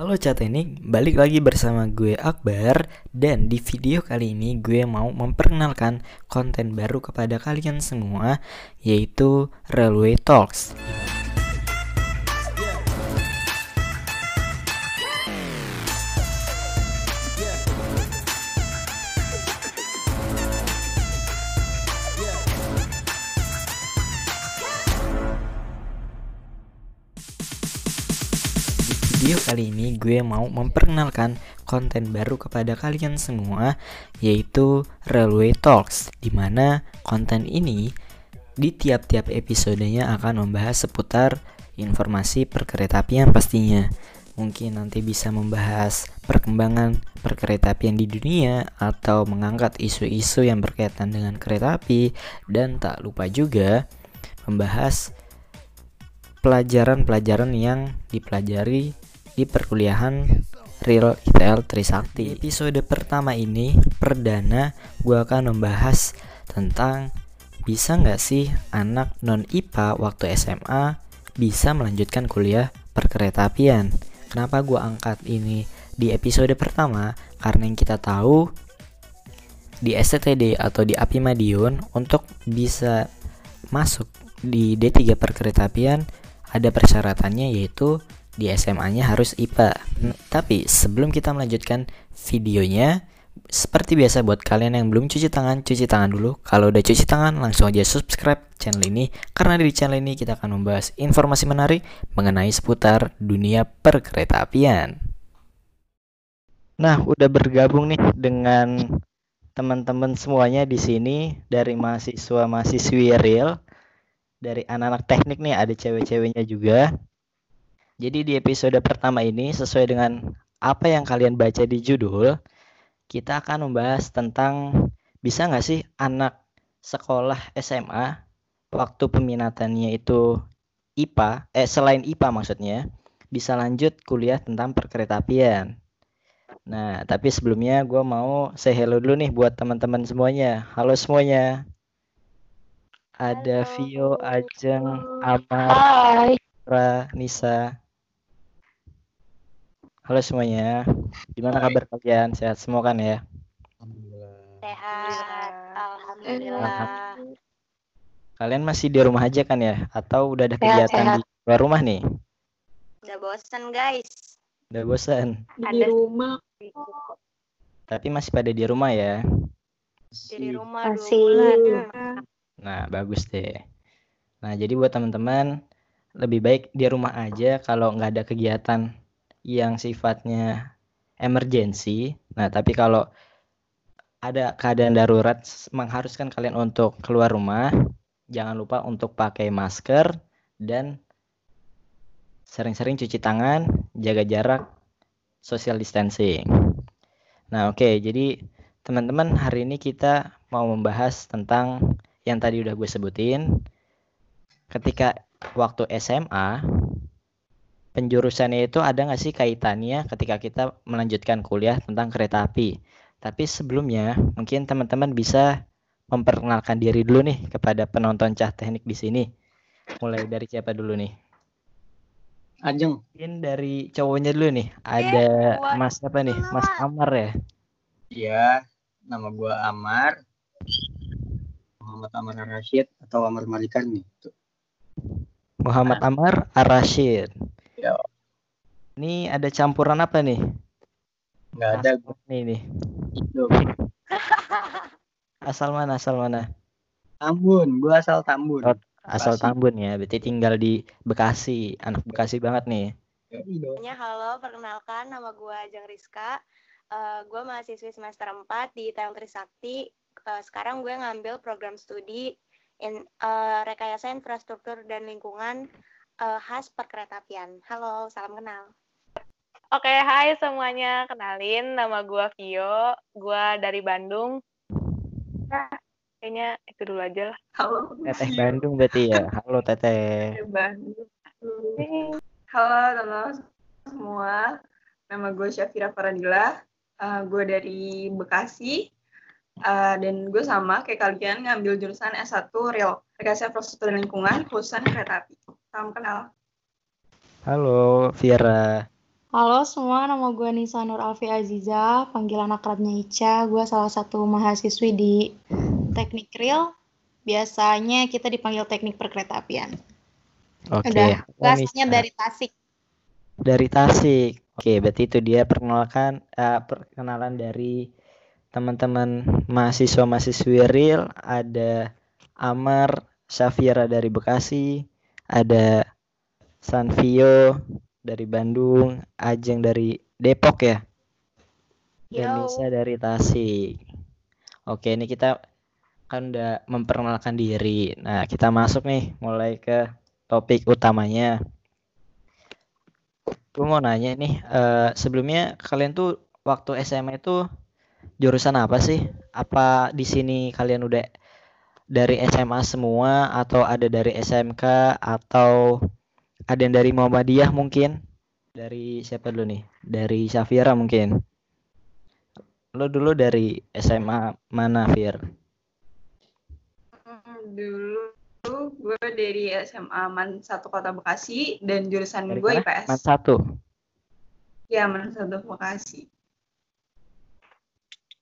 Halo Catenik, balik lagi bersama gue Akbar Dan di video kali ini gue mau memperkenalkan konten baru kepada kalian semua Yaitu Railway Talks video kali ini gue mau memperkenalkan konten baru kepada kalian semua yaitu Railway Talks di mana konten ini di tiap-tiap episodenya akan membahas seputar informasi perkeretaapian pastinya. Mungkin nanti bisa membahas perkembangan perkeretaapian di dunia atau mengangkat isu-isu yang berkaitan dengan kereta api dan tak lupa juga membahas pelajaran-pelajaran yang dipelajari di perkuliahan Real ITL Trisakti. Di episode pertama ini, perdana, gue akan membahas tentang bisa nggak sih anak non IPA waktu SMA bisa melanjutkan kuliah perkeretaapian. Kenapa gue angkat ini di episode pertama? Karena yang kita tahu di STTD atau di API Madiun untuk bisa masuk di D3 perkeretaapian ada persyaratannya yaitu di SMA-nya harus IPA. Tapi sebelum kita melanjutkan videonya, seperti biasa buat kalian yang belum cuci tangan, cuci tangan dulu. Kalau udah cuci tangan, langsung aja subscribe channel ini karena di channel ini kita akan membahas informasi menarik mengenai seputar dunia perkeretaapian. Nah, udah bergabung nih dengan teman-teman semuanya di sini dari mahasiswa mahasiswi real dari anak-anak teknik nih ada cewek-ceweknya juga jadi di episode pertama ini sesuai dengan apa yang kalian baca di judul, kita akan membahas tentang bisa nggak sih anak sekolah SMA waktu peminatannya itu IPA, eh selain IPA maksudnya, bisa lanjut kuliah tentang perkeretaapian. Nah, tapi sebelumnya gue mau say hello dulu nih buat teman-teman semuanya. Halo semuanya. Ada Halo. Vio, Ajeng, Amar, Ra, Nisa. Halo semuanya, gimana kabar kalian? Sehat semua kan ya? Sehat, alhamdulillah. Kalian masih di rumah aja kan ya? Atau udah ada kegiatan sehat. di luar rumah nih? Udah bosan guys. Udah bosan. Di ada... rumah. Tapi masih pada di rumah ya? Di rumah masih. Nah bagus deh. Nah jadi buat teman-teman lebih baik di rumah aja kalau nggak ada kegiatan yang sifatnya emergency. Nah, tapi kalau ada keadaan darurat mengharuskan kalian untuk keluar rumah, jangan lupa untuk pakai masker dan sering-sering cuci tangan, jaga jarak, social distancing. Nah, oke, okay, jadi teman-teman hari ini kita mau membahas tentang yang tadi udah gue sebutin. Ketika waktu SMA, penjurusannya itu ada nggak sih kaitannya ketika kita melanjutkan kuliah tentang kereta api. Tapi sebelumnya mungkin teman-teman bisa memperkenalkan diri dulu nih kepada penonton cah teknik di sini. Mulai dari siapa dulu nih? Ajeng. Mungkin dari cowoknya dulu nih. Ada eh, Mas apa nih? Mas Amar ya? Iya, nama gua Amar. Muhammad Amar Rashid atau Amar Malikan nih. Muhammad Amar Ar-Rashid. Ini ada campuran apa nih? Enggak ada. Nih nih. Asal mana? Asal mana? Tambun, gua asal Tambun. Oh, asal Bekasi. Tambun ya, berarti tinggal di Bekasi, anak Bekasi banget nih. Ya, halo, perkenalkan nama gua Ajeng Rizka. Uh, gue mahasiswi semester 4 di Tayang Trisakti. Uh, sekarang gue ngambil program studi in uh, rekayasa infrastruktur dan lingkungan uh, khas perkeretaapian. Halo, salam kenal. Oke, hai semuanya. Kenalin, nama gue Vio. Gue dari Bandung. Nah, kayaknya itu dulu aja lah. Halo. Teteh Bandung berarti ya? Halo, Teteh. Bandung. Halo, halo semua. Nama gue Syafira Faradila. Uh, gue dari Bekasi. Uh, dan gue sama kayak kalian ngambil jurusan S1 Real Rekayasa Infrastruktur dan Lingkungan, khususan kereta api. Salam kenal. Halo, Viera. Halo semua, nama gue Nisa Nur Alfi Aziza, panggilan akrabnya Ica. Gue salah satu mahasiswi di Teknik Real. Biasanya kita dipanggil Teknik Perkeretaapian. Oke. Udah, Oh, bahasanya dari Tasik. dari Tasik. Oke, berarti itu dia perkenalkan eh, perkenalan dari teman-teman mahasiswa-mahasiswi real. Ada Amar, Syafira dari Bekasi, ada Sanvio dari Bandung, Ajeng dari Depok ya, dan Yo. Nisa dari Tasik. Oke, ini kita kan udah memperkenalkan diri. Nah, kita masuk nih mulai ke topik utamanya. Gue mau nanya nih, eh, sebelumnya kalian tuh waktu SMA itu jurusan apa sih? Apa di sini kalian udah dari SMA semua atau ada dari SMK atau ada yang dari Muhammadiyah mungkin? Dari siapa dulu nih? Dari Syafira mungkin. Lo dulu dari SMA mana, Fir? Hmm, Dulu gue dari SMA Man 1 Kota Bekasi dan jurusan Dari gue mana? IPS. Man satu. Ya, Man 1 Bekasi.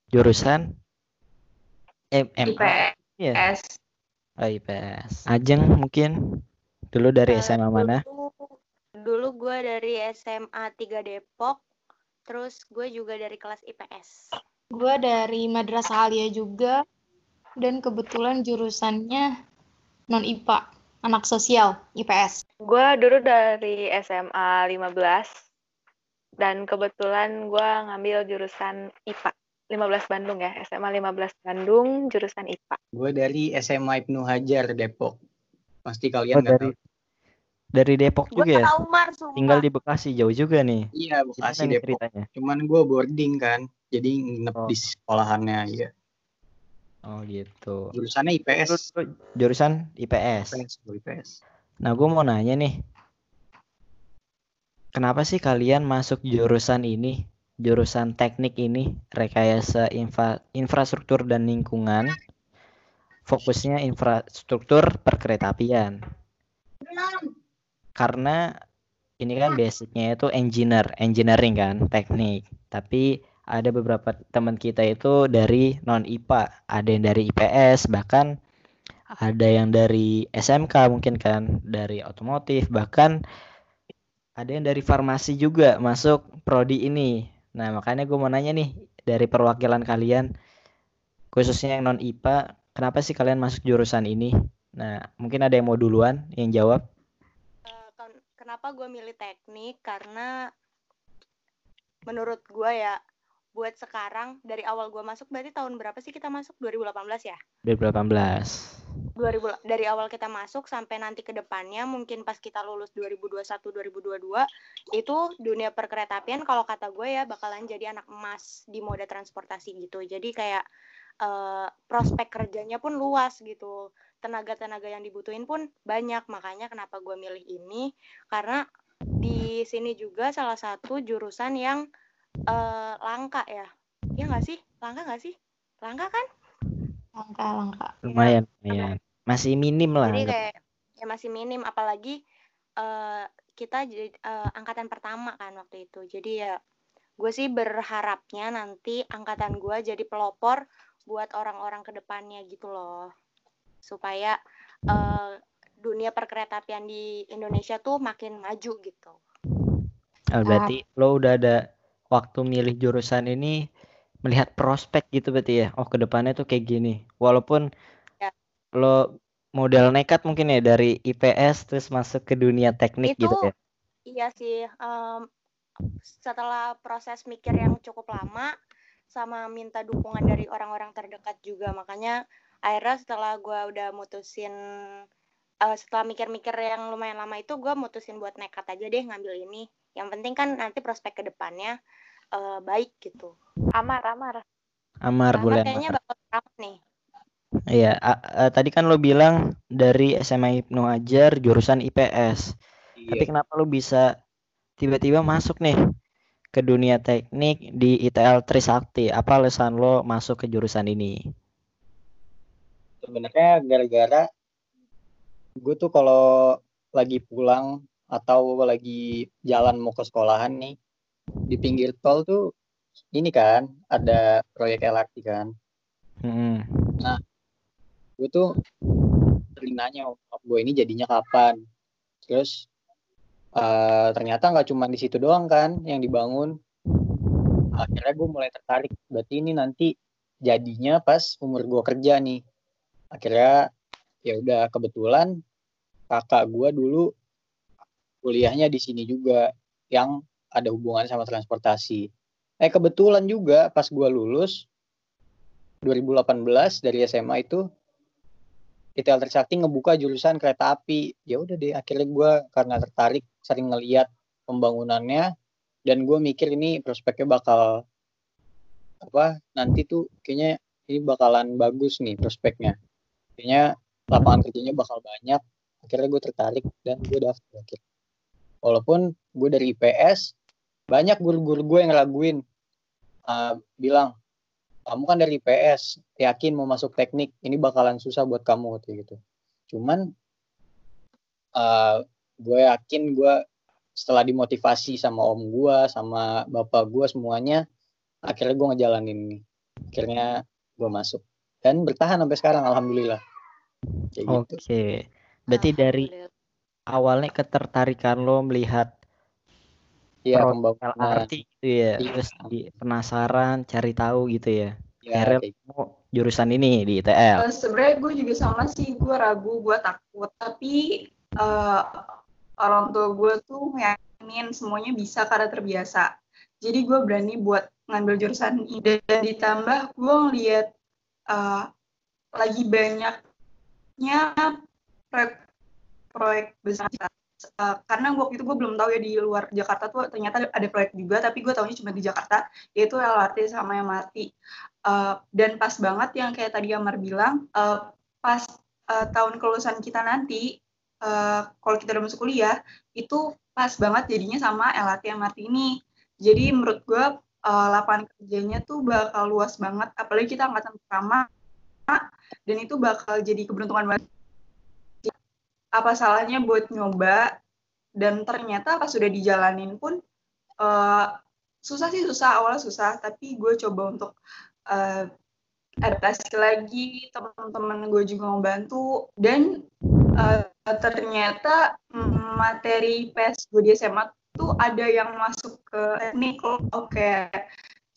Jurusan M MA. IPS. Oh, IPS. Ajeng mungkin dulu dari Eh, SMA mana? Dulu, dulu gue dari SMA 3 Depok, terus gue juga dari kelas IPS. Gue dari Madrasah Alia juga. Dan kebetulan jurusannya non-IPA, anak sosial, IPS. Gue dulu dari SMA 15 dan kebetulan gue ngambil jurusan IPA. 15 Bandung ya, SMA 15 Bandung, jurusan IPA. Gue dari SMA Ibnu Hajar Depok. Pasti Oh, kalian nggak dari tahu. dari Depok Gue juga ya? tahu Mar, sumpah. Tinggal di Bekasi jauh juga nih. Iya, Bekasi Gimana Depok. ceritanya? Cuman gue boarding kan, jadi nginep Oh. di sekolahannya ya. Oh gitu. Jurusannya IPS. jurusan IPS. IPS, IPS. Nah, gue mau nanya nih. Kenapa sih kalian masuk jurusan ini? Jurusan teknik ini, rekayasa infra- infrastruktur dan lingkungan. Fokusnya infrastruktur perkeretaapian. Karena ini kan basicnya itu engineer, engineering kan, teknik. Tapi ada beberapa teman kita itu dari non IPA, ada yang dari IPS, bahkan ada yang dari SMK mungkin kan, dari otomotif, bahkan ada yang dari farmasi juga masuk prodi ini. Nah, makanya gue mau nanya nih dari perwakilan kalian, khususnya yang non IPA, kenapa sih kalian masuk jurusan ini? Nah, mungkin ada yang mau duluan yang jawab. Eh, ken- kenapa gue milih teknik? Karena menurut gue ya, buat sekarang dari awal gue masuk berarti tahun berapa sih kita masuk 2018 ya 2018. 2000 dari awal kita masuk sampai nanti ke depannya mungkin pas kita lulus 2021 2022 itu dunia perkeretaapian kalau kata gue ya bakalan jadi anak emas di moda transportasi gitu jadi kayak eh, prospek kerjanya pun luas gitu. Tenaga-tenaga yang dibutuhin pun banyak. Makanya kenapa gue milih ini? Karena di sini juga salah satu jurusan yang eh, langka ya. Ya nggak sih? Langka nggak sih? Langka kan? Langka-langka. Lumayan, lumayan. Masih minim lah. jadi kayak ya masih minim. Apalagi eh, kita jadi eh, angkatan pertama kan waktu itu. Jadi ya gue sih berharapnya nanti angkatan gue jadi pelopor buat orang-orang ke depannya gitu loh supaya eh, dunia perkeretaapian di Indonesia tuh makin maju gitu Oh, berarti lo udah ada waktu milih jurusan ini melihat prospek gitu berarti ya. Oh, ke depannya tuh kayak gini. Walaupun Ya. lo modal nekat mungkin ya dari IPS terus masuk ke dunia teknik Itu gitu ya. Iya sih, em, setelah proses mikir yang cukup lama, sama minta dukungan dari orang-orang terdekat juga, makanya akhirnya setelah gue udah mutusin, eh, setelah mikir-mikir yang lumayan lama itu, gue mutusin buat nekat aja deh ngambil ini. Yang penting kan nanti prospek ke depannya eh, baik gitu. Amar, Amar. Amar Karena boleh kayaknya Amar. bakal ramai nih. Iya, a- a- tadi kan lo bilang dari SMA Ibnu Hajar jurusan IPS. Tapi Iya. kenapa lo bisa tiba-tiba masuk nih ke dunia teknik di ITL Trisakti? Apa alasan lo masuk ke jurusan ini? Sebenarnya gara-gara gue tuh kalau lagi pulang atau lagi jalan mau ke sekolahan nih, di pinggir tol tuh ini kan ada proyek LRT kan. Mm-mm. Gue tuh sering nanya "Nyokap gue ini jadinya kapan. Terus eh, ternyata nggak cuma di situ doang kan yang dibangun. Akhirnya gue mulai tertarik. Berarti ini nanti jadinya pas umur gue kerja nih. Akhirnya ya udah kebetulan kakak gue dulu kuliahnya di sini juga yang ada hubungan sama transportasi. Eh kebetulan juga pas gue lulus 2018 dari SMA itu ITL Trisakti ngebuka jurusan kereta api. Ya udah deh akhirnya gue karena tertarik sering ngeliat pembangunannya dan gue mikir ini prospeknya bakal apa nanti tuh kayaknya ini bakalan bagus nih prospeknya. Kayaknya lapangan kerjanya bakal banyak. Akhirnya gue tertarik dan gue daftar akhirnya. Walaupun gue dari IPS, banyak guru-guru gue yang ngeraguin. Uh, bilang, kamu kan dari IPS, yakin mau masuk teknik, ini bakalan susah buat kamu gitu. Cuman uh, gue yakin gue setelah dimotivasi sama om gue, sama bapak gue semuanya, akhirnya gue ngejalanin ini. Akhirnya gue masuk dan bertahan sampai sekarang, alhamdulillah. Kayak Oke. gitu. Berarti dari awalnya ketertarikan lo melihat Iya, pembangunan. LRT gitu ya, Iya. terus di penasaran cari tahu gitu ya. Ya, Akhirnya kayak kamu jurusan ini di ITL. Eh, Sebenarnya gue juga sama sih, gue ragu, gue takut. Tapi eh, orang tua gue tuh ngeyakinin semuanya bisa karena terbiasa. Jadi gue berani buat ngambil jurusan ini. Dan ditambah gue ngeliat eh, lagi banyaknya proyek, proyek besar. Eh, karena waktu itu gue belum tahu ya di luar Jakarta tuh ternyata ada proyek juga, tapi gue tahunya cuma di Jakarta, yaitu LRT sama MRT. Eh, dan pas banget yang kayak tadi Amar bilang, eh, pas eh, tahun kelulusan kita nanti, eh, kalau kita udah masuk kuliah, itu pas banget jadinya sama LRT MRT ini. Jadi menurut gue eh, lapangan kerjanya tuh bakal luas banget, apalagi kita angkatan pertama, dan itu bakal jadi keberuntungan banget. Apa salahnya buat nyoba, dan ternyata pas sudah dijalanin pun, eh, susah sih susah, awalnya susah, tapi gue coba untuk eh, adaptasi lagi teman-teman gue juga membantu dan eh, ternyata mm, materi PES gue di SMA tuh ada yang masuk ke teknik oke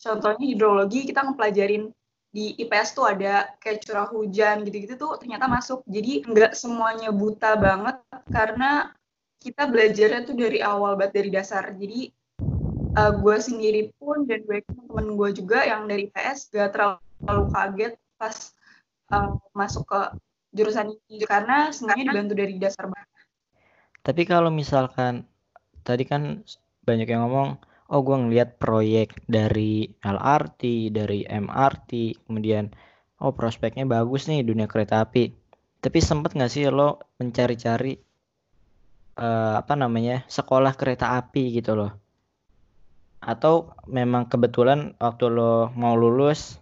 contohnya hidrologi kita ngepelajarin di IPS tuh ada kayak curah hujan gitu-gitu tuh ternyata masuk. Jadi nggak semuanya buta banget karena kita belajarnya tuh dari awal banget dari dasar. Jadi uh, gue sendiri pun dan gue teman gue juga yang dari PS gak terlalu kaget pas uh, masuk ke jurusan ini karena sebenarnya dibantu dari dasar banget. Tapi kalau misalkan tadi kan banyak yang ngomong, oh gue ngeliat proyek dari LRT, dari MRT, kemudian oh prospeknya bagus nih dunia kereta api. Tapi sempet nggak sih lo mencari-cari eh, apa namanya sekolah kereta api gitu loh? Atau memang kebetulan waktu lo mau lulus,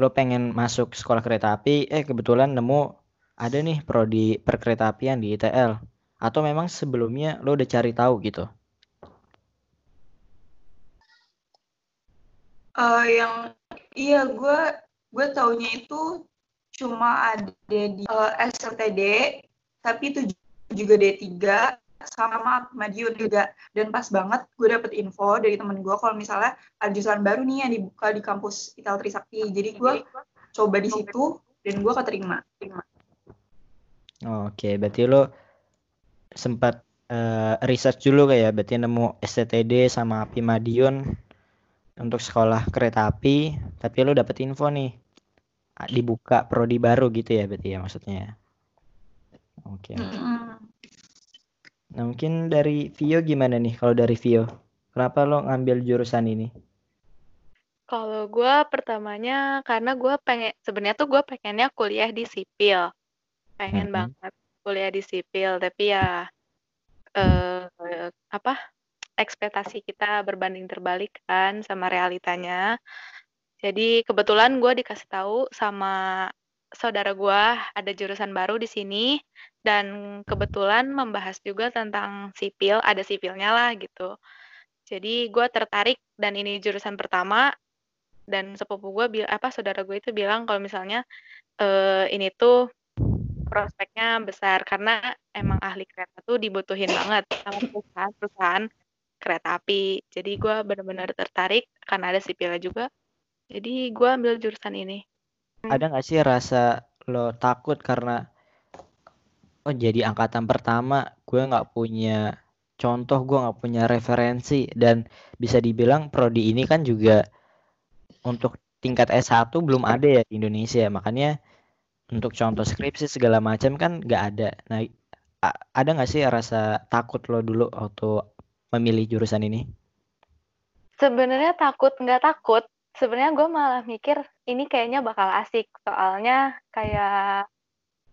lo pengen masuk sekolah kereta api, eh kebetulan nemu ada nih prodi perkeretaapian di ITL. Atau memang sebelumnya lo udah cari tahu gitu? Uh, yang iya gue gue taunya itu cuma ada di uh, SLTD tapi itu juga D3 sama Madiun juga dan pas banget gue dapet info dari temen gue kalau misalnya ada jurusan baru nih yang dibuka di kampus Ital Trisakti jadi gue coba di situ dan gue keterima Oke, berarti lo sempat eh, research dulu kayak berarti nemu STTD sama API Madiun untuk sekolah kereta api, tapi lo dapet info nih dibuka prodi baru gitu ya berarti ya maksudnya. Oke. Mm-mm. Nah, mungkin dari Vio gimana nih kalau dari Vio? Kenapa lo ngambil jurusan ini? Kalau gue pertamanya karena gue pengen sebenarnya tuh gue pengennya kuliah di sipil, pengen Mhm. banget kuliah di sipil, tapi ya eh apa ekspektasi kita berbanding terbalik kan sama realitanya. Jadi kebetulan gue dikasih tahu sama saudara gue ada jurusan baru di sini dan kebetulan membahas juga tentang sipil, ada sipilnya lah gitu. Jadi gue tertarik dan ini jurusan pertama dan sepupu gue apa saudara gue itu bilang kalau misalnya uh, ini tuh prospeknya besar karena emang ahli kereta tuh dibutuhin banget sama perusahaan-perusahaan kereta api. Jadi gue benar-benar tertarik karena ada sipilnya juga. Jadi gue ambil jurusan ini. Ada nggak sih rasa lo takut karena oh jadi angkatan pertama gue nggak punya contoh gue nggak punya referensi. Dan bisa dibilang prodi ini kan juga untuk tingkat S1 belum ada ya di Indonesia. Makanya untuk contoh skripsi segala macam kan nggak ada. Nah ada nggak sih rasa takut lo dulu waktu memilih jurusan ini? Sebenarnya takut nggak takut. Sebenarnya gue malah mikir ini kayaknya bakal asik. Soalnya kayak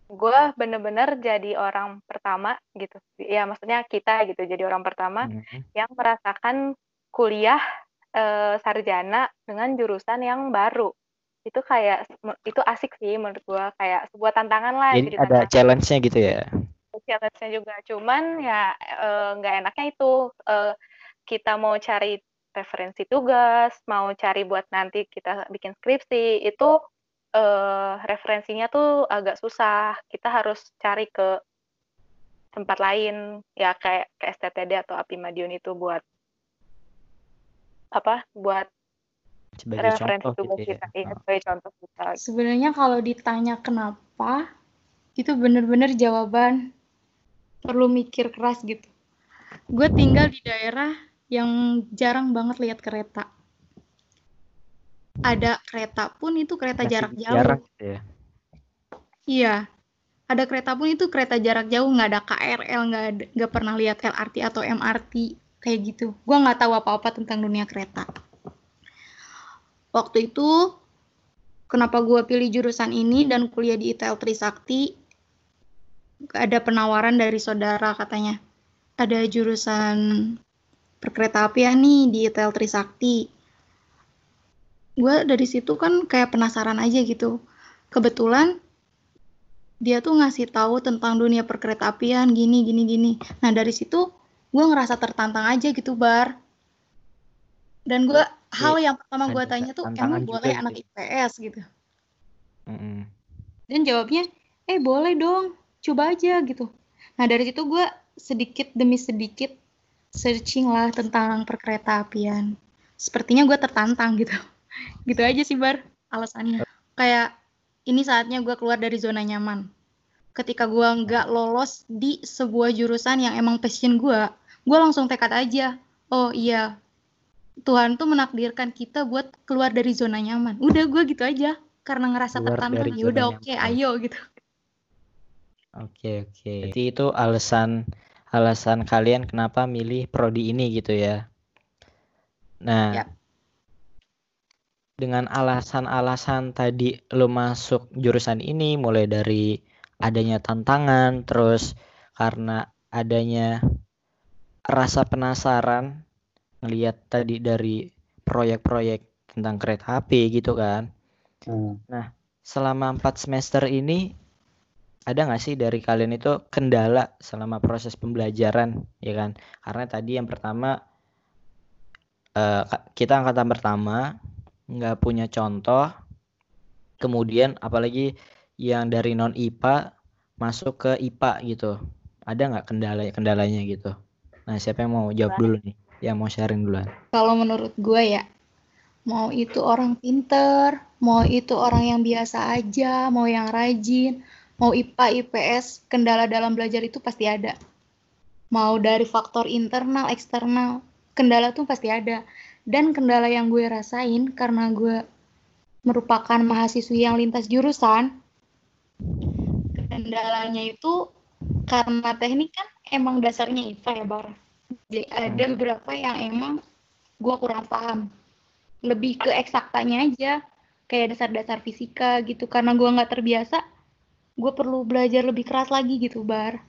gue bener-bener jadi orang pertama gitu. Ya maksudnya kita gitu jadi orang pertama hmm. yang merasakan kuliah e, sarjana dengan jurusan yang baru. Itu kayak itu asik sih menurut gue kayak sebuah tantangan lah jadi ada challenge-nya gitu ya? Challenge-nya juga cuman ya eh, nggak e, enaknya itu e, kita mau cari referensi tugas mau cari buat nanti kita bikin skripsi itu uh, referensinya tuh agak susah. Kita harus cari ke tempat lain ya kayak ke STTD atau API Madiun itu buat apa? Buat sebagai referensi contoh tugas gitu ya. kita. Iya, sebagai contoh kita. Sebenarnya kalau ditanya kenapa, itu benar-benar jawaban perlu mikir keras gitu. Gue tinggal di daerah yang jarang banget lihat kereta ada kereta pun itu kereta Masih jarak jauh. Jarak ya. Iya. Ada kereta pun itu kereta jarak jauh, nggak ada KRL, nggak nggak pernah lihat LRT atau MRT kayak gitu. Gua nggak tahu apa-apa tentang dunia kereta. Waktu itu kenapa gue pilih jurusan ini dan kuliah di ITL Trisakti ada penawaran dari saudara katanya ada jurusan perkereta apian nih di ITL Trisakti gue dari situ kan kayak penasaran aja gitu. Kebetulan dia tuh ngasih tahu tentang dunia perkereta apian gini gini gini. Nah dari situ gue ngerasa tertantang aja gitu bar. Dan gue hal yang pertama gue tanya tuh emang boleh gitu. anak IPS gitu. Mm -hmm. dan jawabnya eh boleh dong coba aja gitu. Nah dari situ gue sedikit demi sedikit searching lah tentang perkereta apian. Sepertinya gue tertantang gitu gitu aja sih bar alasannya. Kayak ini saatnya gue keluar dari zona nyaman. Ketika gue nggak lolos di sebuah jurusan yang emang passion gue gue langsung tekad aja oh iya Tuhan tuh menakdirkan kita buat keluar dari zona nyaman. Udah gue gitu aja. Karena ngerasa tertantang ya udah oke okay, ayo gitu. Oke okay, oke. Okay. jadi itu alasan alasan kalian kenapa milih prodi ini gitu ya? Nah ya dengan alasan-alasan tadi lo masuk jurusan ini mulai dari adanya tantangan terus karena adanya rasa penasaran ngelihat tadi dari proyek-proyek tentang kereta api gitu kan. Hmm. Nah, selama empat semester ini ada nggak sih dari kalian itu kendala selama proses pembelajaran ya kan? Karena tadi yang pertama uh, kita angkatan pertama nggak punya contoh kemudian apalagi yang dari non IPA masuk ke IPA gitu. Ada nggak kendala kendalanya gitu? Nah siapa yang mau jawab dulu nih? Yang mau sharing duluan. Kalau menurut gue ya mau itu orang pinter mau itu orang yang biasa aja mau yang rajin mau IPA IPS kendala dalam belajar itu pasti ada. Mau dari faktor internal eksternal kendala tuh pasti ada dan kendala yang gue rasain karena gue merupakan mahasiswi yang lintas jurusan, kendalanya itu karena teknik kan emang dasarnya IPA ya Bar. Jadi ada beberapa yang emang gue kurang paham. Lebih ke eksaktanya aja, kayak dasar-dasar fisika gitu. Karena gue nggak terbiasa, gue perlu belajar lebih keras lagi gitu Bar.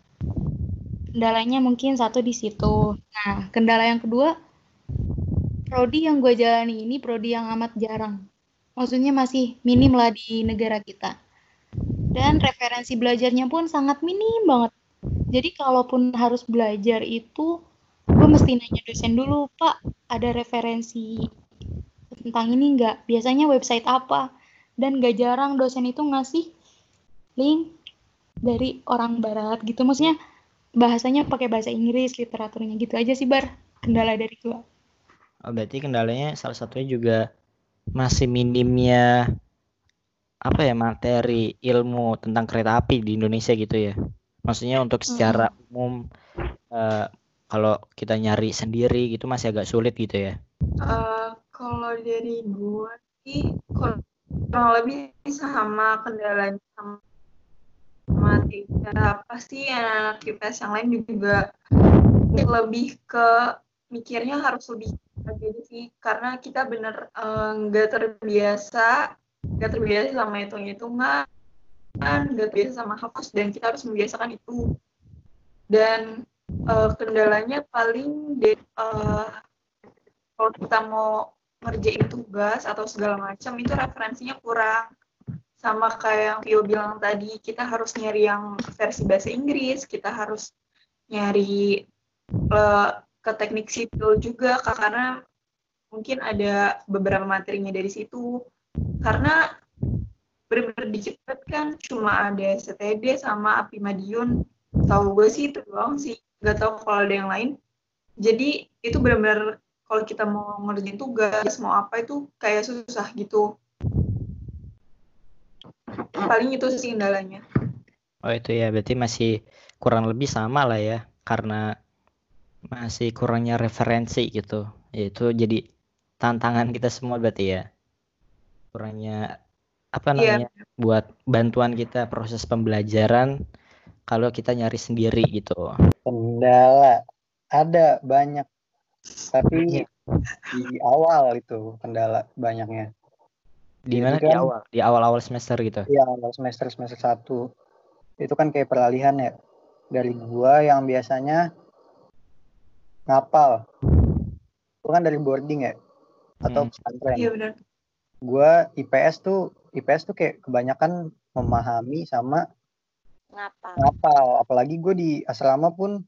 Kendalanya mungkin satu di situ. Nah, kendala yang kedua, prodi yang gue jalani ini prodi yang amat jarang. Maksudnya masih minim lah di negara kita. Dan referensi belajarnya pun sangat minim banget. Jadi kalaupun harus belajar itu gue mesti nanya dosen dulu pak ada referensi tentang ini nggak biasanya website apa dan gak jarang dosen itu ngasih link dari orang barat gitu maksudnya bahasanya pakai bahasa Inggris literaturnya gitu aja sih bar kendala dari gue Oh, berarti kendalanya salah satunya juga masih minimnya apa ya materi ilmu tentang kereta api di Indonesia gitu ya. Maksudnya untuk secara umum eh, kalau kita nyari sendiri gitu masih agak sulit gitu ya. Eh, kalau dari gue sih kurang lebih sama kendalanya sama sama tiga pasti anak IPS yang lain juga lebih ke mikirnya harus lebih jadi sih karena kita bener eh, nggak terbiasa nggak terbiasa sama hitung hitungan nggak terbiasa sama hapus dan kita harus membiasakan itu. Dan eh, kendalanya paling de, eh, kalau kita mau ngerjain tugas atau segala macam itu referensinya kurang. Sama kayak yang Vio bilang tadi kita harus nyari yang versi bahasa Inggris kita harus nyari eh, ke teknik sipil juga Kak, karena mungkin ada beberapa materinya dari situ. Karena benar-benar dikit kan cuma ada STD sama Api Madiun. Tahu gue sih itu doang sih nggak tahu kalau ada yang lain. Jadi itu benar-benar kalau kita mau ngerjain tugas mau apa itu kayak susah gitu. Paling itu sih kendalanya. Oh itu ya berarti masih kurang lebih sama lah ya karena masih kurangnya referensi gitu. Itu jadi tantangan kita semua berarti ya. Kurangnya apa Iya. namanya buat bantuan kita proses pembelajaran kalau kita nyari sendiri gitu. Kendala ada banyak, tapi Iya. di awal itu kendala banyaknya. Di mana di kan- awal? Di awal-awal semester gitu. Iya, awal semester semester satu itu kan kayak peralihan ya dari gua yang biasanya ngapal, gua kan dari boarding ya atau Hmm. pesantren. iya benar Gua IPS tuh IPS tuh kayak kebanyakan memahami sama ngapa ngapal. Apalagi gue di asrama pun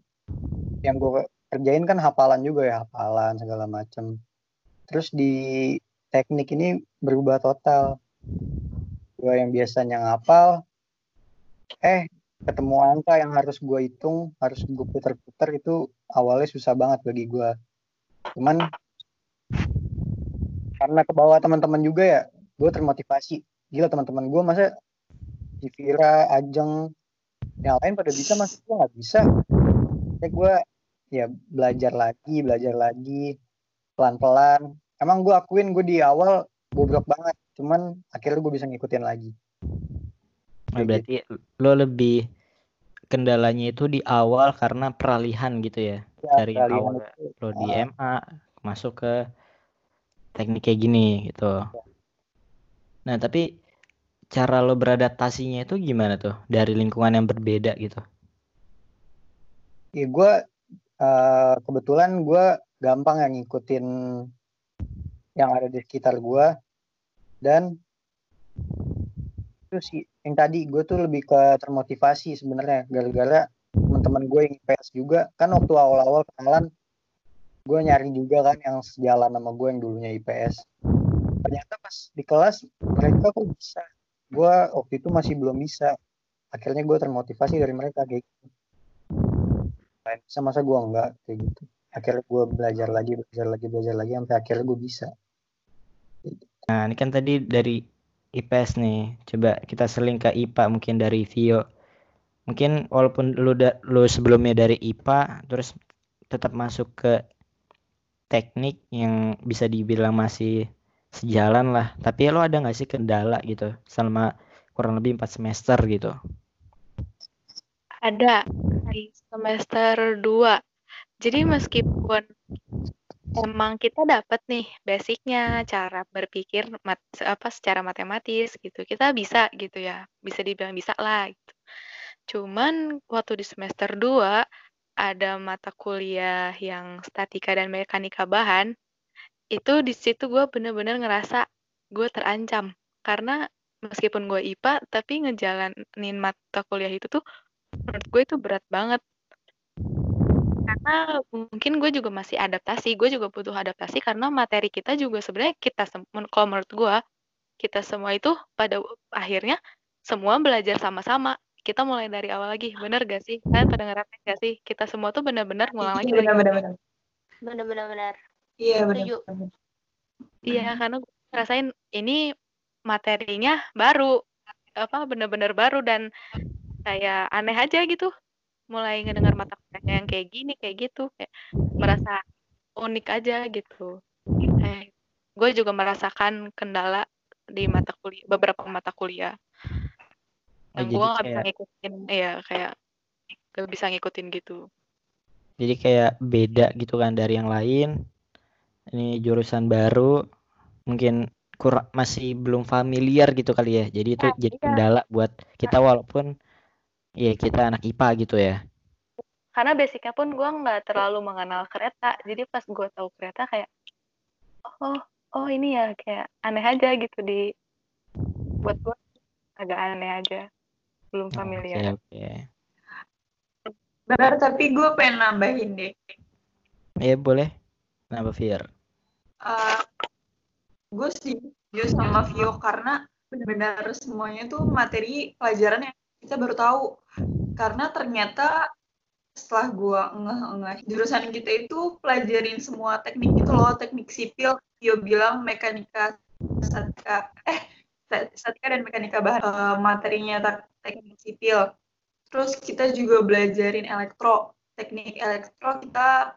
yang gue kerjain kan hafalan juga ya hafalan segala macem. Terus di teknik ini berubah total. Gue yang biasanya ngapal, eh ketemu angka yang harus gue hitung, harus gue puter-puter itu awalnya susah banget bagi gue. Cuman karena ke bawah teman-teman juga ya, gue termotivasi. Gila teman-teman gue masa si Vira, Ajeng, yang lain pada bisa mas gue nggak bisa. Ya gue ya belajar lagi, belajar lagi, pelan-pelan. Emang gue akuin gue di awal bobrok banget, cuman akhirnya gue bisa ngikutin lagi. Kayak berarti lo lebih kendalanya itu di awal karena peralihan gitu ya. Ya, Dari awal itu, lo di ah, MA masuk ke teknik kayak gini gitu. Nah, tapi cara lo beradaptasinya itu gimana tuh dari lingkungan yang berbeda gitu? ya gue eh, kebetulan gue gampang yang ngikutin yang ada di sekitar gue dan itu sih yang tadi gue tuh lebih ke termotivasi sebenarnya. Gara-gara teman-teman gue yang IPS juga kan waktu awal-awal kenalan gue nyari juga kan yang sejalan sama gue yang dulunya IPS ternyata pas di kelas mereka kok bisa. Gue waktu itu masih belum bisa. Akhirnya gue termotivasi dari mereka kayak gitu. Bisa masa gue enggak? Kayak gitu. Akhirnya gue belajar lagi belajar lagi belajar lagi sampai akhirnya gue bisa. Nah, ini kan tadi dari IPS nih. Coba kita seling ke IPA mungkin dari Vio. Mungkin walaupun lu da- lu sebelumnya dari IPA terus tetap masuk ke teknik yang bisa dibilang masih sejalan lah. Tapi lo ada nggak sih kendala gitu selama kurang lebih 4 semester gitu? Ada di semester 2. Jadi meskipun emang kita dapat nih basicnya cara berpikir mat, apa secara matematis gitu. Kita bisa gitu ya. Bisa dibilang bisa lah gitu. Cuman waktu di semester 2 ada mata kuliah yang statika dan mekanika bahan. Itu di situ gue bener-bener ngerasa gue terancam. Karena meskipun gue IPA, tapi ngejalanin mata kuliah itu tuh menurut gue itu berat banget. Karena karena mungkin gue juga masih adaptasi gue juga butuh adaptasi karena materi kita juga sebenarnya kita kalau menurut gue kita semua itu pada akhirnya semua belajar sama-sama. Kita mulai dari awal lagi bener gak sih? Kan pada ngerasain gak sih? Kita semua tuh benar-benar ngulang lagi benar-benar benar-benar benar iya benar iya karena gue ngerasain ini materinya baru apa benar-benar baru dan kayak aneh aja gitu mulai ngedengar mata kuliahnya yang kayak gini kayak gitu kayak merasa unik aja gitu. Eh gue juga merasakan kendala di mata kuliah beberapa mata kuliah. Yang gue nggak bisa ngikutin ya kayak gak bisa ngikutin gitu. Jadi kayak beda gitu kan dari yang lain. Ini jurusan baru mungkin kurang masih belum familiar gitu kali ya. Jadi itu nah, jadi iya. kendala buat kita walaupun Iya kita anak IPA gitu ya. Karena basicnya pun gue nggak terlalu mengenal kereta, jadi pas gue tahu kereta kayak, oh oh ini ya kayak aneh aja gitu di buat gue agak aneh aja, belum familiar. Oke okay, okay. Benar, tapi gue pengen nambahin deh. Iya boleh, nambah Fir. Uh, gue setuju sama Vio karena benar-benar semuanya tuh materi pelajaran yang kita baru tahu. Karena ternyata setelah gua ngeh-ngeh jurusan kita itu pelajarin semua teknik itu loh teknik sipil. Yo bilang mekanika statika eh statika dan mekanika bahan uh, materinya teknik sipil. Terus kita juga belajarin elektro teknik elektro kita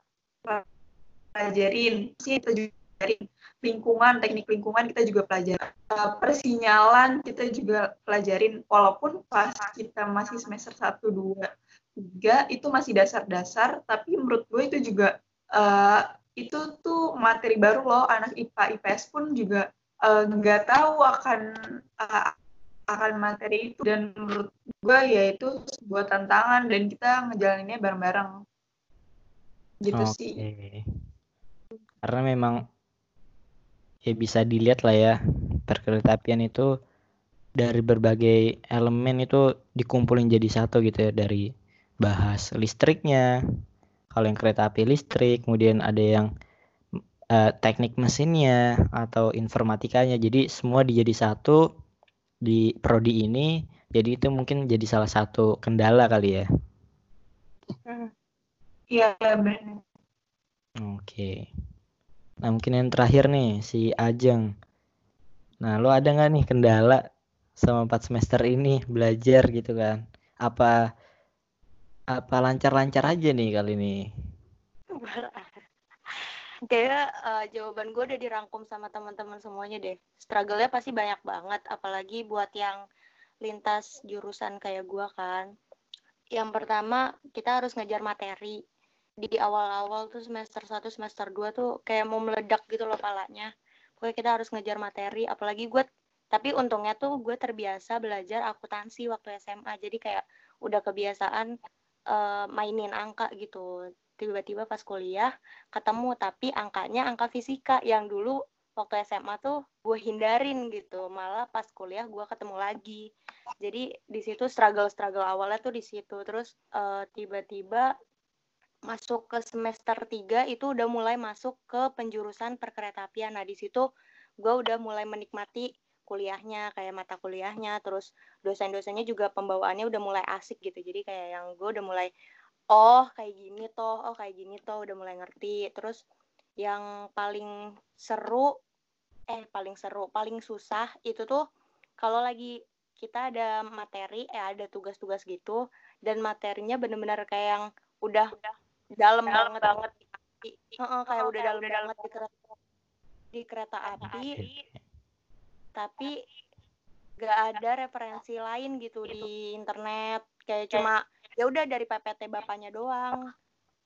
pelajarin sih kita juga pelajarin lingkungan, teknik lingkungan kita juga pelajari. Uh, persinyalan kita juga pelajarin walaupun pas kita masih semester 1 2 3 itu masih dasar-dasar tapi menurut gue itu juga uh, itu tuh materi baru loh anak IPA IPS pun juga uh, nggak uh, tahu akan uh, akan materi itu dan menurut gue ya itu sebuah tantangan dan kita ngejalaninnya bareng-bareng gitu okay. sih karena memang ya bisa dilihat lah ya perkeretaapian itu dari berbagai elemen itu dikumpulin jadi satu gitu ya dari bahas listriknya kalau yang kereta api listrik kemudian ada yang uh, teknik mesinnya atau informatikanya. Jadi semua dijadi satu di prodi ini jadi itu mungkin jadi salah satu kendala kali ya. Hmm. iya benar. Oke Nah mungkin yang terakhir nih si Ajeng. Nah lo ada nggak nih kendala sama empat semester ini belajar gitu kan? Apa apa lancar-lancar aja nih kali ini? Kayak uh, jawaban gue udah dirangkum sama teman-teman semuanya deh. Struggle-nya pasti banyak banget, apalagi buat yang lintas jurusan kayak gue kan. Yang pertama kita harus ngejar materi di awal-awal tuh semester 1 semester 2 tuh kayak mau meledak gitu loh palanya. Pokoknya kita harus ngejar materi apalagi gue tapi untungnya tuh gue terbiasa belajar akuntansi waktu SMA jadi kayak udah kebiasaan uh, mainin angka gitu. Tiba-tiba pas kuliah ketemu tapi angkanya angka fisika yang dulu waktu SMA tuh gue hindarin gitu. Malah pas kuliah gue ketemu lagi. Jadi di situ struggle struggle awalnya tuh di situ. Terus uh, tiba-tiba masuk ke semester 3 itu udah mulai masuk ke penjurusan perkeretaapian. Nah, di situ gue udah mulai menikmati kuliahnya, kayak mata kuliahnya, terus dosen-dosennya juga pembawaannya udah mulai asik gitu. Jadi kayak yang gue udah mulai, oh kayak gini toh, oh kayak gini toh, udah mulai ngerti. Terus yang paling seru, eh paling seru, paling susah itu tuh kalau lagi kita ada materi, eh ada tugas-tugas gitu, dan materinya bener-bener kayak yang udah dalam, banget. banget. Di uh, kayak oh, udah dalam banget di kereta di kereta api. tapi gak ada referensi lain gitu di internet. Kayak cuma ya udah dari PPT bapaknya doang.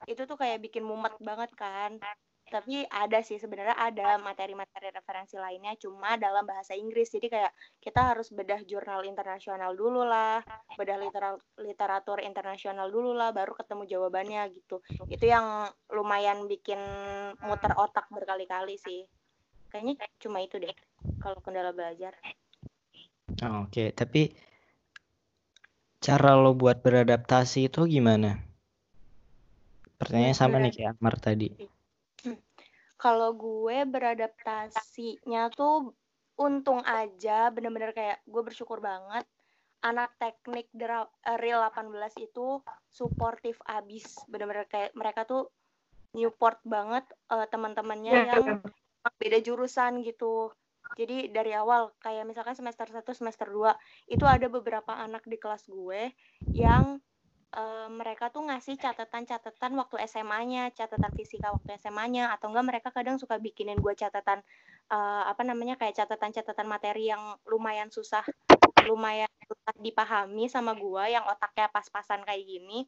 Itu tuh kayak bikin mumet banget kan tapi ada sih sebenarnya ada materi-materi referensi lainnya cuma dalam bahasa Inggris. Jadi kayak kita harus bedah jurnal internasional dulu lah bedah literal, literatur internasional dulu lah baru ketemu jawabannya gitu. Itu yang lumayan bikin muter otak berkali-kali sih. Kayaknya cuma itu deh kalau kendala belajar. Oke. Okay. tapi cara lo buat beradaptasi itu gimana? Pertanyaannya sama nih kayak Amar tadi. Kalau gue beradaptasinya tuh untung aja bener-bener kayak gue bersyukur banget anak teknik eh, real 18 itu suportif abis. Bener-bener kayak mereka tuh Newport banget eh, teman-temannya Iya, yang beda jurusan gitu. Jadi dari awal kayak misalkan semester 1 semester 2 itu ada beberapa anak di kelas gue yang eh, mereka tuh ngasih catatan-catatan waktu SMA-nya, catatan fisika waktu SMA-nya, atau enggak mereka kadang suka bikinin gue catatan eh, apa namanya kayak catatan-catatan materi yang lumayan susah, lumayan susah dipahami sama gue, yang otaknya pas-pasan kayak gini.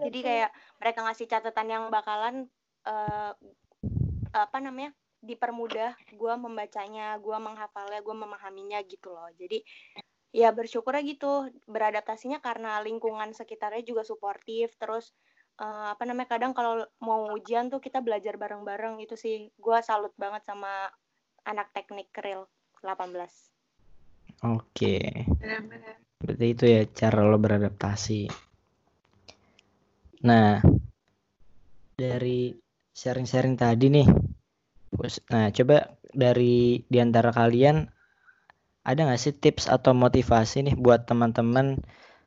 Jadi kayak mereka ngasih catatan yang bakalan eh, apa namanya dipermudah gue membacanya, gue menghafalnya, gue memahaminya gitu loh. Jadi ya bersyukurnya gitu beradaptasinya karena lingkungan sekitarnya juga suportif terus eh, apa namanya kadang kalau mau ujian tuh kita belajar bareng-bareng itu sih gue salut banget sama anak teknik real 18 Oke. Benar-benar. Berarti itu ya cara lo beradaptasi. Nah, dari sharing-sharing tadi nih, Us- nah coba dari di antara kalian ada nggak sih tips atau motivasi nih buat teman-teman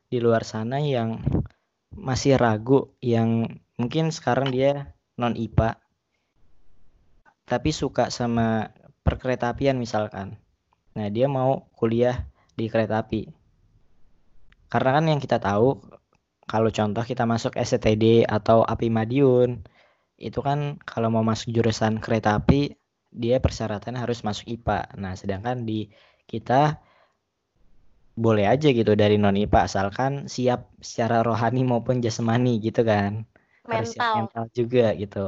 di luar sana yang masih ragu, yang mungkin sekarang dia non IPA, tapi suka sama perkeretaapian misalkan. Nah, dia mau kuliah di kereta api. Karena kan yang kita tahu kalau contoh kita masuk STD atau API Madiun itu kan kalau mau masuk jurusan kereta api dia persyaratannya harus masuk IPA. Nah, sedangkan di kita boleh aja gitu dari non IPA asalkan siap secara rohani maupun jasmani gitu kan. Harus siap mental mental juga gitu.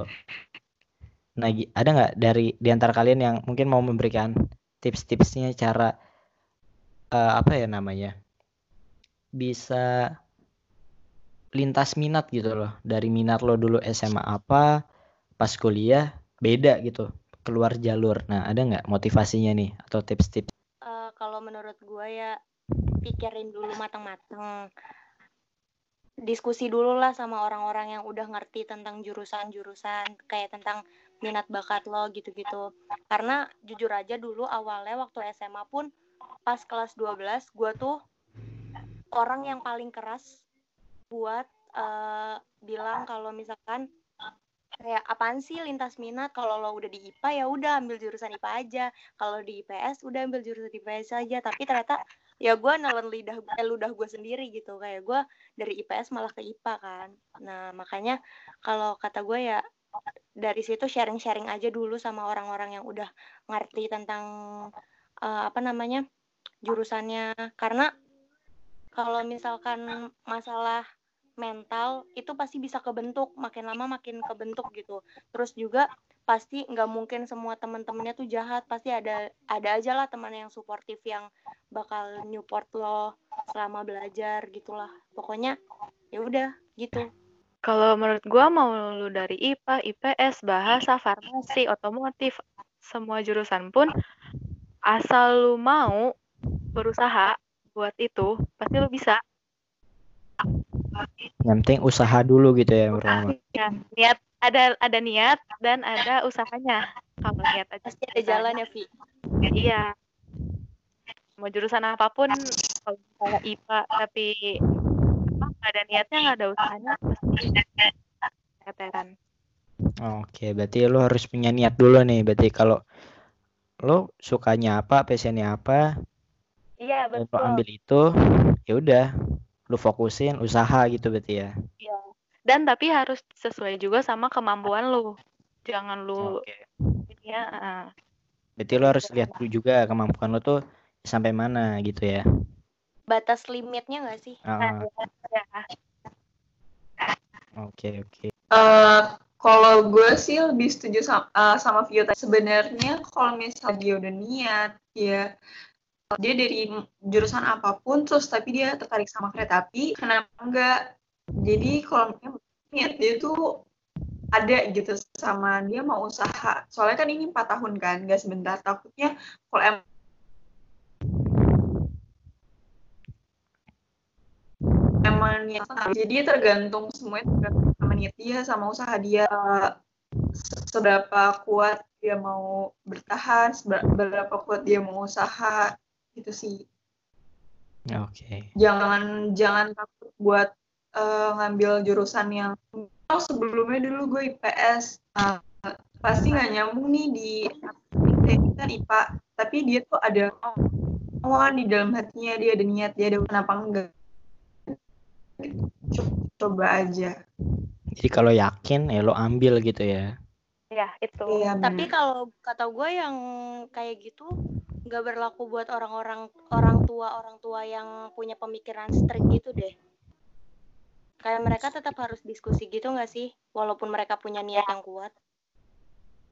Nah, ada nggak dari di antara kalian yang mungkin mau memberikan tips-tipsnya cara eh, apa ya namanya? Bisa lintas minat gitu loh. Dari minat lo dulu SMA apa, pas kuliah beda gitu, keluar jalur. Nah, ada nggak motivasinya nih atau tips-tips? Kalau menurut gue ya pikirin dulu matang-matang diskusi dulu lah sama orang-orang yang udah ngerti tentang jurusan-jurusan kayak tentang minat bakat lo gitu-gitu. Karena jujur aja dulu awalnya waktu SMA pun pas kelas 12 gue tuh orang yang paling keras buat eh, bilang kalau misalkan kayak apaan sih lintas minat? Kalau lo udah di IPA ya udah ambil jurusan IPA aja. Kalau di IPS udah ambil jurusan IPS aja. Tapi ternyata ya gue nelen lidah eh, ludah gue sendiri gitu. Kayak gue dari IPS malah ke IPA kan. Nah makanya kalau kata gue ya dari situ sharing-sharing aja dulu sama orang-orang yang udah ngerti tentang eh, apa namanya jurusannya. Karena kalau misalkan masalah mental itu pasti bisa kebentuk makin lama makin kebentuk gitu. Terus juga pasti nggak mungkin semua teman-temannya tuh jahat pasti ada ada aja lah teman yang suportif yang bakal nyupport lo selama belajar gitulah. Pokoknya ya udah gitu. Kalau menurut gua mau lu dari IPA, IPS, bahasa, farmasi, otomotif, semua jurusan pun asal lu mau berusaha buat itu, pasti lu bisa. Yang penting usaha dulu gitu ya, pertama. Ya, niat ada ada niat dan ada usahanya. Kalau niat aja pasti ada jalan ya Vi Ya, iya. Mau jurusan apa pun, kalau misalnya IPA tapi apa, nggak ada niatnya nggak ada usahanya pasti keteteran. Oke, berarti lo harus punya niat dulu nih. Berarti kalau lo sukanya apa, passionnya apa, Iya dan lo betul. ambil itu, ya udah, lo fokusin usaha gitu berarti ya. Iya. Dan tapi harus sesuai juga sama kemampuan lu. Jangan lu Oke. ya uh, Berarti lo harus lihat dulu juga kemampuan lo tuh sampai mana gitu ya. batas limitnya nggak sih Ah, ya. Oke, oke. Eh, kalau gue sih lebih setuju sama, eh, sama Vio tadi. Sebenarnya kalau misalnya dia udah niat, ya dia dari jurusan apa pun, terus tapi dia tertarik sama kereta api, kenapa enggak? Jadi kalau niat dia tuh ada gitu sama dia mau usaha. Soalnya kan ini empat tahun kan, nggak sebentar. Takutnya kalau em emang niat, jadi tergantung semuanya tergantung sama niat dia sama usaha dia seberapa kuat dia mau bertahan seberapa kuat dia mau usaha itu sih. Oke. Okay. jangan jangan takut buat uh, ngambil jurusan yang oh, sebelumnya dulu gue IPS uh, pasti nggak nyambung nih di teknik kan IPA tapi dia tuh ada awan di dalam hatinya dia ada niat dia ada kenapa enggak. Coba aja. Jadi kalau yakin ya lo ambil gitu ya ya itu. Iya, tapi kalau kata gue yang kayak gitu nggak berlaku buat orang-orang orang tua orang tua yang punya pemikiran strict gitu deh. Kayak mereka tetap harus diskusi gitu nggak sih? Walaupun mereka punya niat yang kuat.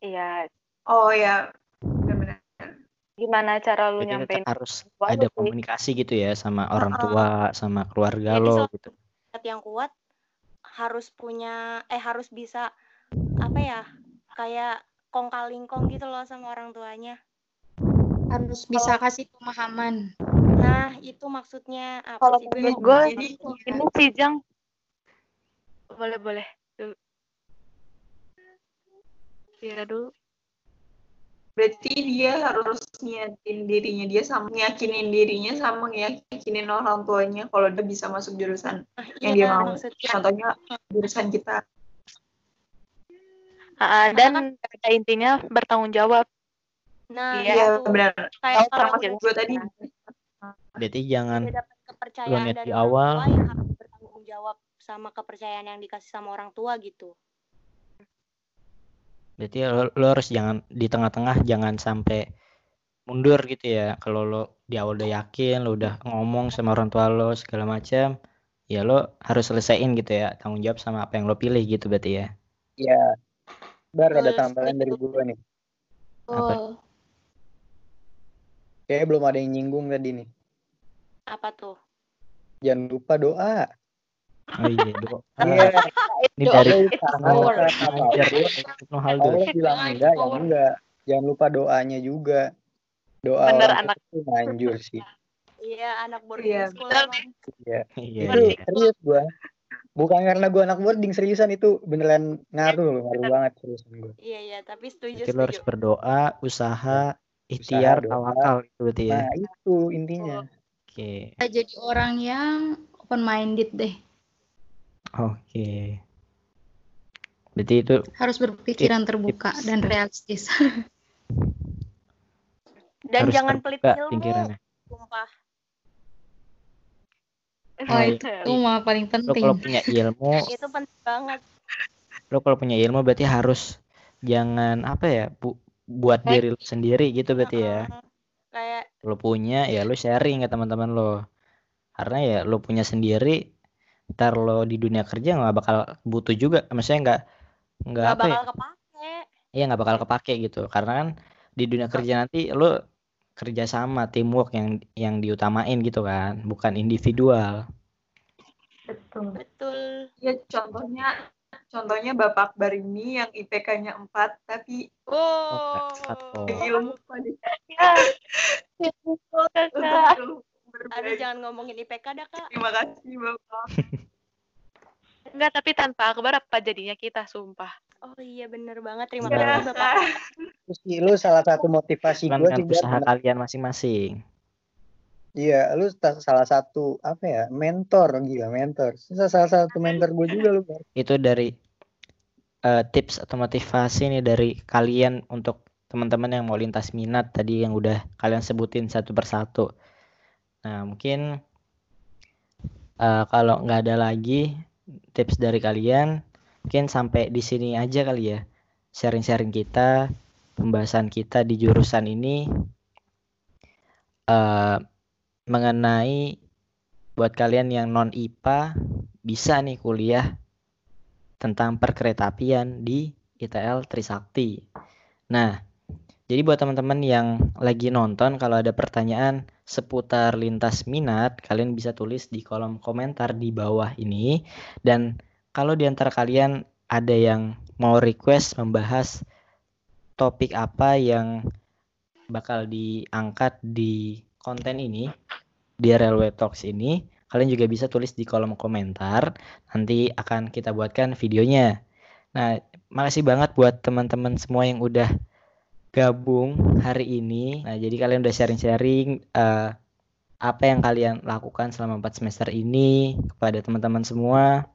Iya. Oh ya benar-benar gimana cara lu Jadi nyampein harus ada komunikasi gitu ya sama orang tua sama keluarga Jadi, lo gitu. yang kuat harus punya eh harus bisa apa ya kayak kong kalingkong gitu loh sama orang tuanya. Harus bisa kasih pemahaman. Nah itu maksudnya apa kalau sih gue gue ini sih jang. Boleh boleh. Dulu ya dulu berarti dia harus nyiapin dirinya. Dia sama ngiyakinin dirinya sama ngiyakinin orang tuanya kalau dia bisa masuk jurusan ah, yang iya, dia mau. maksudnya. contohnya jurusan kita uh, dan pada intinya bertanggung jawab nah iya, iya benar kayak kalau gue tadi berarti jangan kepercayaan dari di awal yang harus bertanggung jawab sama kepercayaan yang dikasih sama orang tua gitu Berarti lo, lo harus jangan di tengah-tengah jangan sampai mundur gitu ya. Kalau lo di awal udah yakin, lo udah ngomong sama orang tua lo segala macam, ya lo harus selesaiin gitu ya tanggung jawab sama apa yang lo pilih gitu berarti ya. Iya. Baru ada tambahan dari gue nih. Oh, Kayaknya belum ada yang nyinggung tadi nih. Apa tuh? Jangan lupa doa. Oh iya, doa. Iya. Ini dari Allah bilang enggak, ya enggak. Jangan lupa doanya juga. Doa Bener, anak. itu manjur sih. Iya, anak boarding Iya, school betul emang. Iya. Iya, iya. serius gua. Bukan karena gua anak boarding seriusan itu beneran ngaruh loh, ngaruh banget seriusan gua. Iya, iya, tapi setuju, Jadi lo harus berdoa, usaha, ikhtiar, doa. tawakal itu berarti ya. Nah, itu intinya. Oke. kita jadi orang yang open minded deh Oke. Berarti itu harus berpikiran terbuka dan realistis Dan harus jangan pelit ilmu, pikirannya. sumpah. Oh itu mah paling Lo penting kalau punya ilmu, Itu penting banget. lo kalau punya ilmu berarti harus jangan apa ya, bu, buat Eh. diri lo sendiri gitu berarti ya. Kayak Lo punya ya lo sharing ke teman-teman lo. Karena ya lo punya sendiri, ntar lo di dunia kerja nggak bakal butuh juga. Maksudnya nggak nggak gak apa ya? bakal kepake. Iya nggak bakal kepake gitu. Karena kan di dunia kerja nanti lo kerja sama teamwork yang yang diutamain gitu kan, bukan individual. betul Betul. ya contohnya contohnya bapak Akbar ini yang IPK-nya 4 tapi Oh. lo. ilmu Ya, kakak. Aduh, jangan ngomongin IPK dah, Kak. terima kasih bapak Enggak, tapi tanpa Akbar apa jadinya kita, sumpah. Oh iya, bener banget. Terima Iya. kasih, Bapak. Terus lu salah satu motivasi gua sih Bar, usaha kalian masing-masing. Iya, lu salah satu apa ya mentor gila mentor. Salah salah satu mentor gue juga lu. Bar. Itu dari eh, tips atau motivasi nih dari kalian untuk teman-teman yang mau lintas minat tadi yang udah kalian sebutin satu persatu. Nah, mungkin eh, kalau nggak ada lagi tips dari kalian, mungkin sampai di sini aja kali ya. Sharing-sharing kita, pembahasan kita di jurusan ini eh mengenai buat kalian yang non IPA bisa nih kuliah tentang perkeretaapian di ITL Trisakti. Nah, jadi buat teman-teman yang lagi nonton kalau ada pertanyaan seputar lintas minat, kalian bisa tulis di kolom komentar di bawah ini dan kalau di antara kalian ada yang mau request membahas topik apa yang bakal diangkat di konten ini di Railway Talks ini kalian juga bisa tulis di kolom komentar. Nanti akan kita buatkan videonya. Nah, makasih banget buat teman-teman semua yang udah gabung hari ini. Nah, jadi kalian udah sharing-sharing uh, apa yang kalian lakukan selama 4 semester ini kepada teman-teman semua.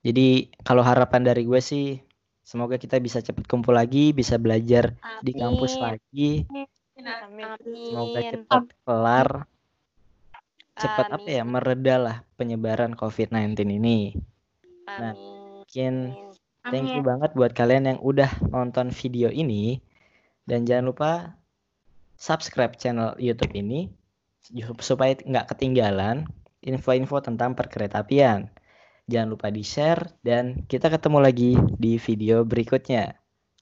Jadi kalau harapan dari gue sih semoga kita bisa cepat kumpul lagi, bisa belajar Amin. di kampus lagi. Amin. Semoga cepat kelar. Cepat apa ya mereda lah penyebaran COVID-19 ini. Nah, mungkin thank you banget buat kalian yang udah nonton video ini dan jangan lupa subscribe channel YouTube ini supaya nggak ketinggalan info-info tentang perkeretaapian. Jangan lupa di-share dan kita ketemu lagi di video berikutnya.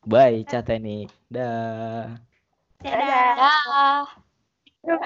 Bye, Chat Teknik. Dah. Dadah. Dadah.